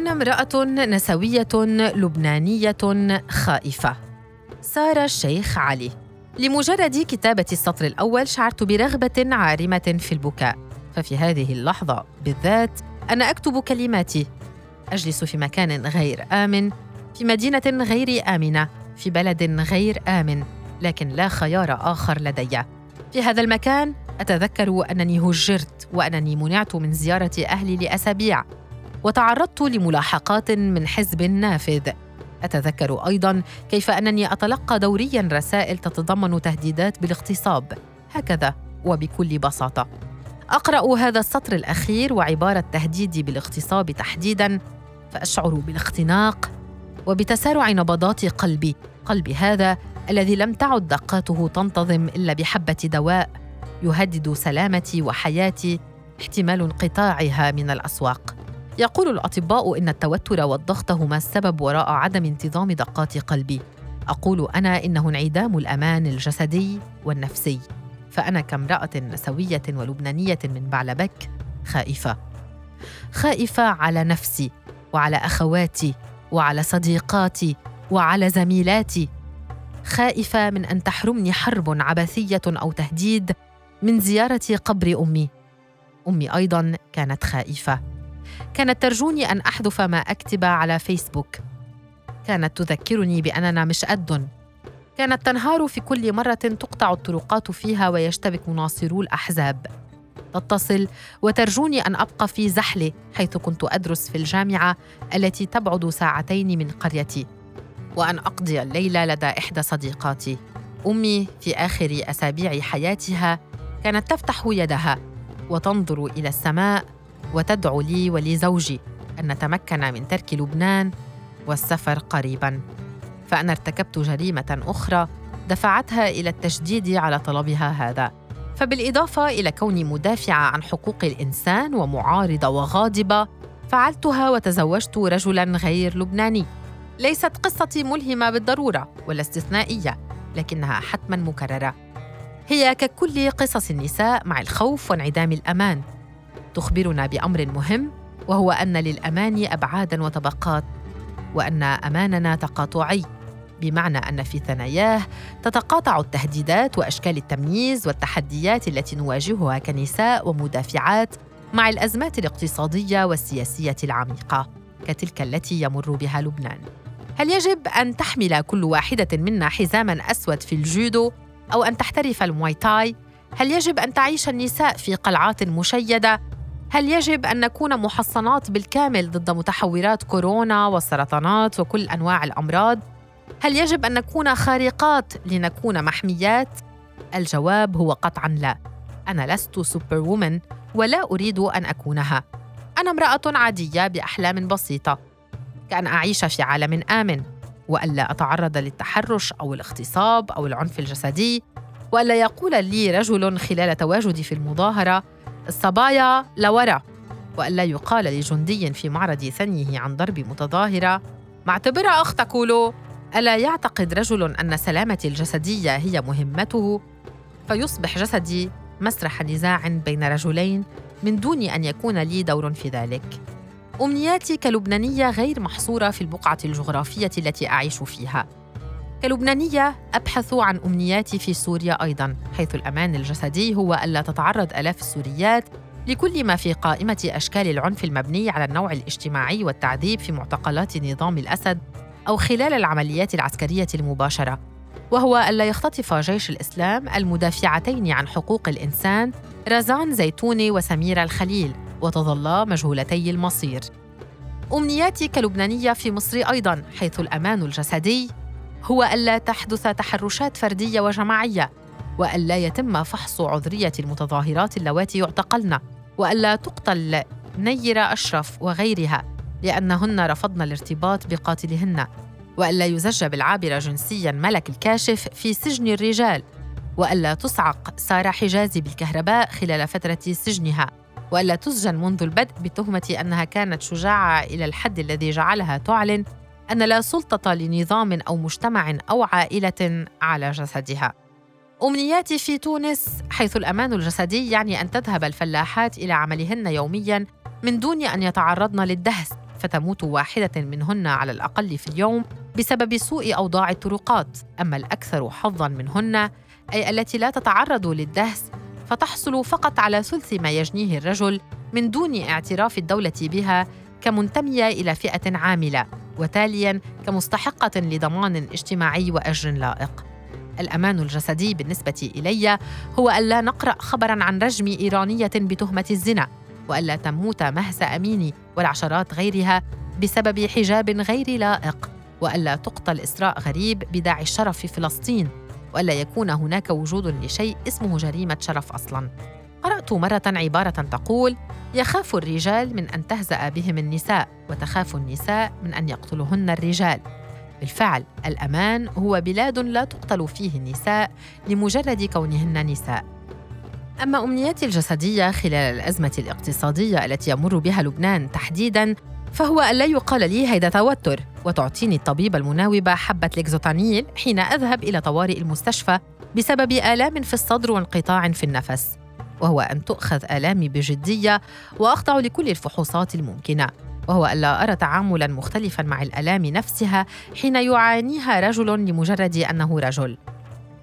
أنا امرأة نسوية لبنانية خائفة. سارة الشيخ علي. لمجرد كتابة السطر الأول شعرت برغبة عارمة في البكاء. ففي هذه اللحظة بالذات أنا أكتب كلماتي. أجلس في مكان غير آمن في مدينة غير آمنة في بلد غير آمن لكن لا خيار آخر لدي. في هذا المكان أتذكر أنني هجرت وأنني منعت من زيارة أهلي لأسابيع. وتعرضت لملاحقات من حزب نافذ. أتذكر أيضا كيف أنني أتلقى دوريا رسائل تتضمن تهديدات بالاغتصاب. هكذا وبكل بساطة. أقرأ هذا السطر الأخير وعبارة تهديدي بالاغتصاب تحديدا فأشعر بالاختناق وبتسارع نبضات قلبي. قلبي هذا الذي لم تعد دقاته تنتظم إلا بحبة دواء يهدد سلامتي وحياتي احتمال انقطاعها من الأسواق. يقول الأطباء إن التوتر والضغط هما السبب وراء عدم انتظام دقات قلبي. أقول أنا إنه انعدام الأمان الجسدي والنفسي. فأنا كامرأة نسوية ولبنانية من بعلبك خائفة. خائفة على نفسي وعلى أخواتي وعلى صديقاتي وعلى زميلاتي. خائفة من أن تحرمني حرب عبثية أو تهديد من زيارة قبر أمي. أمي أيضا كانت خائفة. كانت ترجوني أن أحذف ما أكتب على فيسبوك. كانت تذكرني بأننا مش قد كانت تنهار في كل مرة تقطع الطرقات فيها ويشتبك ناصرو الأحزاب. تتصل وترجوني أن أبقى في زحلة حيث كنت أدرس في الجامعة التي تبعد ساعتين من قريتي. وأن أقضي الليلة لدى إحدى صديقاتي. أمي في آخر أسابيع حياتها كانت تفتح يدها وتنظر إلى السماء وتدعو لي ولزوجي أن نتمكن من ترك لبنان والسفر قريباً. فأنا ارتكبت جريمة أخرى دفعتها إلى التشديد على طلبها هذا. فبالإضافة إلى كوني مدافعة عن حقوق الإنسان ومعارضة وغاضبة فعلتها وتزوجت رجلاً غير لبناني. ليست قصتي ملهمة بالضرورة ولا استثنائية لكنها حتماً مكررة. هي ككل قصص النساء مع الخوف وانعدام الأمان. تخبرنا بأمر مهم وهو أن للأمان أبعاداً وطبقات وأن أماننا تقاطعي بمعنى أن في ثناياه تتقاطع التهديدات وأشكال التمييز والتحديات التي نواجهها كنساء ومدافعات مع الأزمات الاقتصادية والسياسية العميقة كتلك التي يمر بها لبنان. هل يجب أن تحمل كل واحدة منا حزاما أسود في الجودو أو أن تحترف الموايتاي هل يجب أن تعيش النساء في قلعات مشيدة هل يجب أن نكون محصنات بالكامل ضد متحورات كورونا والسرطانات وكل أنواع الأمراض؟ هل يجب أن نكون خارقات لنكون محميات؟ الجواب هو قطعا لا. أنا لست superwoman ولا أريد أن أكونها. أنا امرأة عادية بأحلام بسيطة. كأن أعيش في عالم آمن. والا أتعرض للتحرش أو الاغتصاب أو العنف الجسدي. والا يقول لي رجل خلال تواجدي في المظاهرة الصبايا لورا والا يقال لجندي في معرض ثنيه عن ضرب متظاهرة. معتبرة أختك ولو ألا يعتقد رجل أن سلامتي الجسدية هي مهمته؟ فيصبح جسدي مسرح نزاع بين رجلين من دون أن يكون لي دور في ذلك. أمنياتي كلبنانية غير محصورة في البقعة الجغرافية التي أعيش فيها. كلبنانيه أبحث عن أمنياتي في سوريا أيضا حيث الأمان الجسدي هو ألا تتعرض آلاف السوريات لكل ما في قائمة أشكال العنف المبني على النوع الاجتماعي والتعذيب في معتقلات نظام الأسد أو خلال العمليات العسكرية المباشرة. وهو ألا يختطف جيش الإسلام المدافعتين عن حقوق الإنسان رزان زيتوني وسميرة الخليل وتظلا مجهولتي المصير. أمنياتي كلبنانية في مصر أيضا حيث الأمان الجسدي هو ألا تحدث تحرشات فردية وجماعية وألا يتم فحص عذرية المتظاهرات اللواتي يعتقلن وألا تقتل نيرة أشرف وغيرها لأنهن رفضن الارتباط بقاتلهن وألا يزج بالعابرة جنسيا ملك الكاشف في سجن الرجال وألا تصعق سارة حجازي بالكهرباء خلال فترة سجنها وألا تسجن منذ البدء بتهمة أنها كانت شجاعة إلى الحد الذي جعلها تعلن أن لا سلطة لنظام أو مجتمع أو عائلة على جسدها. أمنياتي في تونس حيث الأمان الجسدي يعني أن تذهب الفلاحات إلى عملهن يومياً من دون أن يتعرضن للدهس فتموت واحدة منهن على الأقل في اليوم بسبب سوء أوضاع الطرقات. أما الأكثر حظاً منهن أي التي لا تتعرض للدهس فتحصل فقط على ثلث ما يجنيه الرجل من دون اعتراف الدولة بها كمنتمية إلى فئة عاملة. وتالياً كمستحقة لضمان اجتماعي وأجر لائق. الأمان الجسدي بالنسبة إلي هو ألا نقرأ خبراً عن رجم إيرانية بتهمة الزنا وألا تموت مهسا أميني والعشرات غيرها بسبب حجاب غير لائق وألا تقتل إسراء غريب بداعي الشرف في فلسطين وألا يكون هناك وجود لشيء اسمه جريمة شرف أصلاً. قرأت مرة عبارة تقول: يخاف الرجال من أن تهزأ بهم النساء، وتخاف النساء من أن يقتلهن الرجال. بالفعل، الأمان هو بلاد لا تقتل فيه النساء لمجرد كونهن نساء. أما أمنياتي الجسدية خلال الأزمة الاقتصادية التي يمر بها لبنان تحديداً فهو ألا يقال لي هيدا توتر وتعطيني الطبيبة المناوبة حبة ليكزوتانيل حين أذهب إلى طوارئ المستشفى بسبب آلام في الصدر وانقطاع في النفس وهو أن تؤخذ آلامي بجدية وأخضع لكل الفحوصات الممكنة. وهو ألا أرى تعاملا مختلفا مع الآلام نفسها حين يعانيها رجل لمجرد أنه رجل.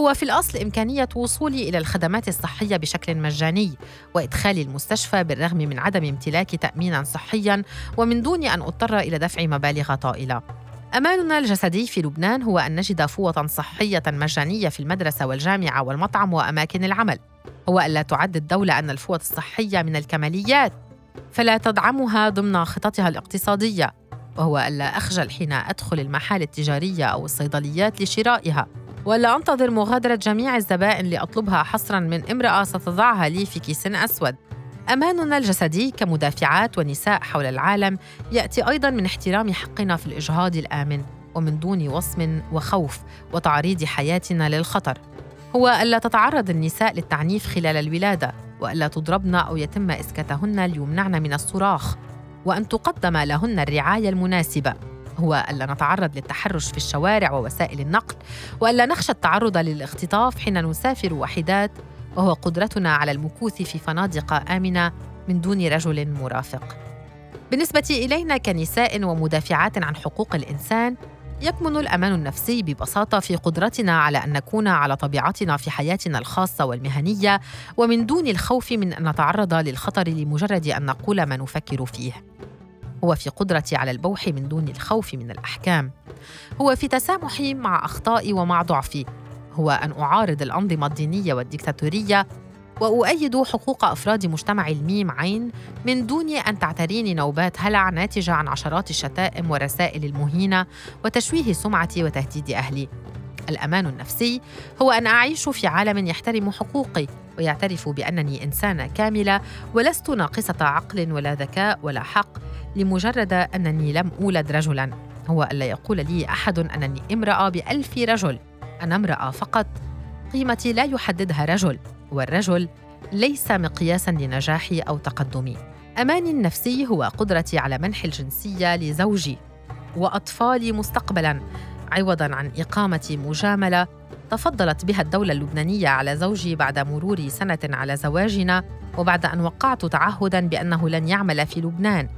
هو في الأصل إمكانية وصولي إلى الخدمات الصحية بشكل مجاني وإدخالي المستشفى بالرغم من عدم امتلاك تأمينا صحيا ومن دون أن أضطر إلى دفع مبالغ طائلة. أماننا الجسدي في لبنان هو أن نجد فوة صحية مجانية في المدرسة والجامعة والمطعم وأماكن العمل. هو ألا تعد الدولة أن الفوط الصحية من الكماليات فلا تدعمها ضمن خططها الاقتصادية وهو ألا أخجل حين أدخل المحال التجارية أو الصيدليات لشرائها. ولا أنتظر مغادرة جميع الزبائن لأطلبها حصرا من امرأة ستضعها لي في كيس أسود. أماننا الجسدي كمدافعات ونساء حول العالم يأتي أيضا من احترام حقنا في الإجهاض الآمن ومن دون وصم وخوف وتعريض حياتنا للخطر. هو ألا تتعرض النساء للتعنيف خلال الولادة وألا تضربن أو يتم إسكاتهن ليمنعن من الصراخ وأن تقدم لهن الرعاية المناسبة. هو ألا نتعرض للتحرش في الشوارع ووسائل النقل وألا نخشى التعرض للاختطاف حين نسافر وحدات وهو قدرتنا على المكوث في فنادق آمنة من دون رجل مرافق. بالنسبة إلينا كنساء ومدافعات عن حقوق الإنسان يكمن الأمان النفسي ببساطة في قدرتنا على أن نكون على طبيعتنا في حياتنا الخاصة والمهنية ومن دون الخوف من أن نتعرض للخطر لمجرد أن نقول ما نفكر فيه. هو في قدرتي على البوح من دون الخوف من الأحكام. هو في تسامحي مع أخطائي ومع ضعفي. هو أن أعارض الأنظمة الدينية والديكتاتورية وأؤيد حقوق أفراد مجتمع الميم عين من دون أن تعتريني نوبات هلع ناتجة عن عشرات الشتائم والرسائل المهينة وتشويه سمعتي وتهديد أهلي. الأمان النفسي هو أن أعيش في عالم يحترم حقوقي ويعترف بأنني إنسانة كاملة ولست ناقصة عقل ولا ذكاء ولا حق لمجرد أنني لم أولد رجلاً. هو ألا يقول لي أحد أنني امرأة بألف رجل. أنا امرأة فقط قيمتي لا يحددها رجل والرجل ليس مقياسا لنجاحي أو تقدمي اماني النفسي هو قدرتي على منح الجنسية لزوجي وأطفالي مستقبلا عوضا عن إقامة مجاملة تفضلت بها الدولة اللبنانية على زوجي بعد مرور سنة على زواجنا وبعد أن وقعت تعهدا بأنه لن يعمل في لبنان.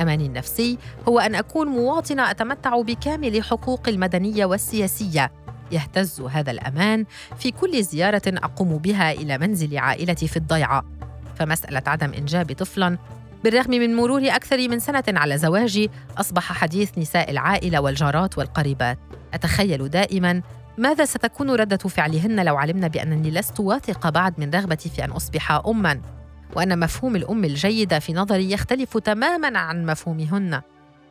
اماني النفسي هو أن أكون مواطنة أتمتع بكامل حقوقي المدنية والسياسية. يهتز هذا الأمان في كل زيارة أقوم بها إلى منزل عائلتي في الضيعة. فمسألة عدم إنجاب طفلا بالرغم من مرور أكثر من سنة على زواجي أصبح حديث نساء العائلة والجارات والقريبات. أتخيل دائما ماذا ستكون ردة فعلهن لو علمن بأنني لست واثقة بعد من رغبتي في أن أصبح اما. وأن مفهوم الأم الجيدة في نظري يختلف تماما عن مفهومهن.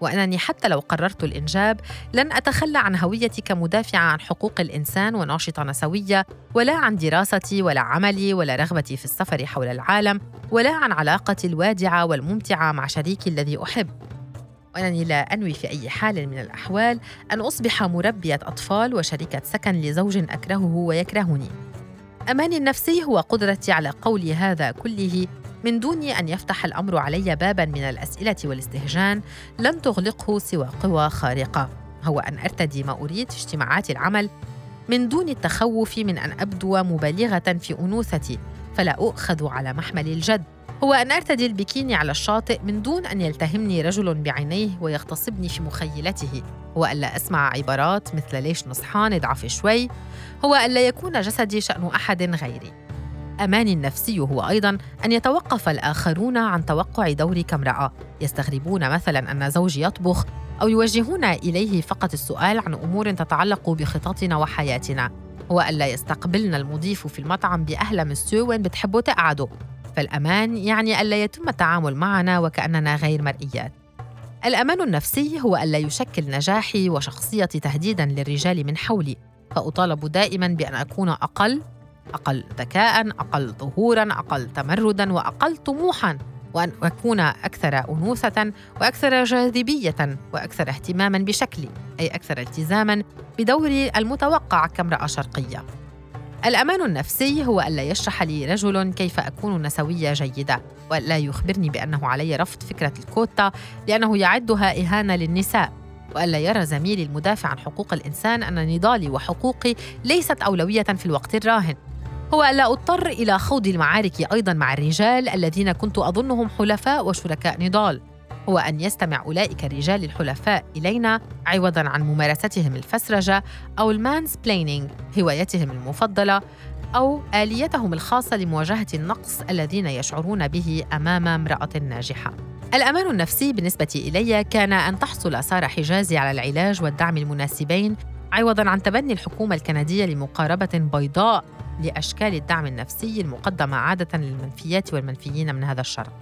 وأنني حتى لو قررت الإنجاب لن أتخلى عن هويتي كمدافعة عن حقوق الإنسان وناشطة نسوية ولا عن دراستي ولا عملي ولا رغبتي في السفر حول العالم ولا عن علاقتي الوادعة والممتعة مع شريكي الذي أحب. وأنني لا أنوي في أي حال من الأحوال أن أصبح مربية أطفال وشريكة سكن لزوج أكرهه ويكرهني. أماني النفسي هو قدرتي على قول هذا كله من دون أن يفتح الأمر علي بابا من الأسئلة والاستهجان لن تغلقه سوى قوى خارقة. هو أن أرتدي ما أريد في اجتماعات العمل. من دون التخوف من أن أبدو مبالغة في أنوثتي فلا أؤخذ على محمل الجد. هو أن أرتدي البكيني على الشاطئ من دون أن يلتهمني رجل بعينيه ويغتصبني في مخيلته. هو ألا أسمع عبارات مثل ليش نصحان اضعفي شوي. هو ألا يكون جسدي شأن أحد غيري. أماني النفسي هو أيضا أن يتوقف الآخرون عن توقع دوري كامرأة يستغربون مثلا أن زوجي يطبخ أو يوجهون إليه فقط السؤال عن أمور تتعلق بخططنا وحياتنا. هو ألا يستقبلنا المضيف في المطعم بأهلا مسيو وين بتحبوا تقعدوا فالأمان يعني ألا يتم التعامل معنا وكأننا غير مرئيات. الأمان النفسي هو ألا يشكل نجاحي وشخصيتي تهديداً للرجال من حولي. فأطالب دائماً بأن أكون أقل أقل ذكاء أقل ظهورا أقل تمردا وأقل طموحا. وأن أكون أكثر أنوثة وأكثر جاذبية وأكثر اهتماما بشكلي أي أكثر التزاما بدوري المتوقع كامرأة شرقية. الأمان النفسي هو ألا يشرح لي رجل كيف أكون نسوية جيدة وألا يخبرني بأنه علي رفض فكرة الكوتا لأنه يعدها إهانة للنساء. وألا يرى زميلي المدافع عن حقوق الإنسان أن نضالي وحقوقي ليست أولوية في الوقت الراهن. هو ألا أضطر إلى خوض المعارك أيضا مع الرجال الذين كنت أظنهم حلفاء وشركاء نضال. هو أن يستمع أولئك الرجال الحلفاء إلينا عوضا عن ممارستهم الفسرجة أو ال mansplaining هوايتهم المفضلة أو آليتهم الخاصة لمواجهة النقص الذين يشعرون به أمام امرأة ناجحة. الأمان النفسي بالنسبة إلي كان أن تحصل سارة حجازي على العلاج والدعم المناسبين عوضا عن تبني الحكومة الكندية لمقاربة بيضاء. لأشكال الدعم النفسي المقدمة عادة للمنفيات والمنفيين من هذا الشرق.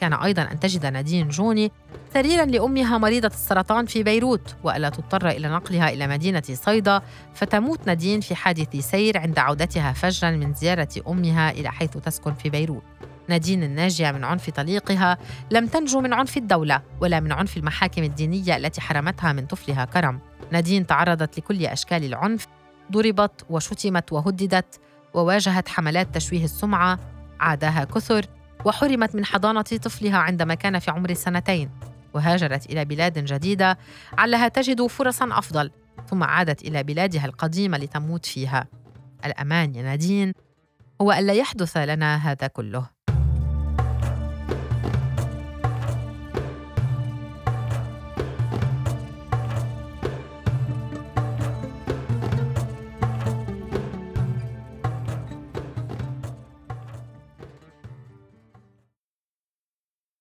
كان أيضا أن تجد نادين جوني سريرا لأمها مريضة السرطان في بيروت وألا تضطر إلى نقلها إلى مدينة صيدا فتموت نادين في حادث سير عند عودتها فجرا من زيارة أمها إلى حيث تسكن في بيروت. نادين الناجية من عنف طليقها لم تنجو من عنف الدولة ولا من عنف المحاكم الدينية التي حرمتها من طفلها كرم. نادين تعرضت لكل أشكال العنف ضربت وشتمت وهددت وواجهت حملات تشويه السمعة عاداها كثر وحرمت من حضانة طفلها عندما كان في عمر سنتين وهاجرت إلى بلاد جديدة علها تجد فرصا أفضل ثم عادت إلى بلادها القديمة لتموت فيها. الأمان يا نادين هو ألا يحدث لنا هذا كله.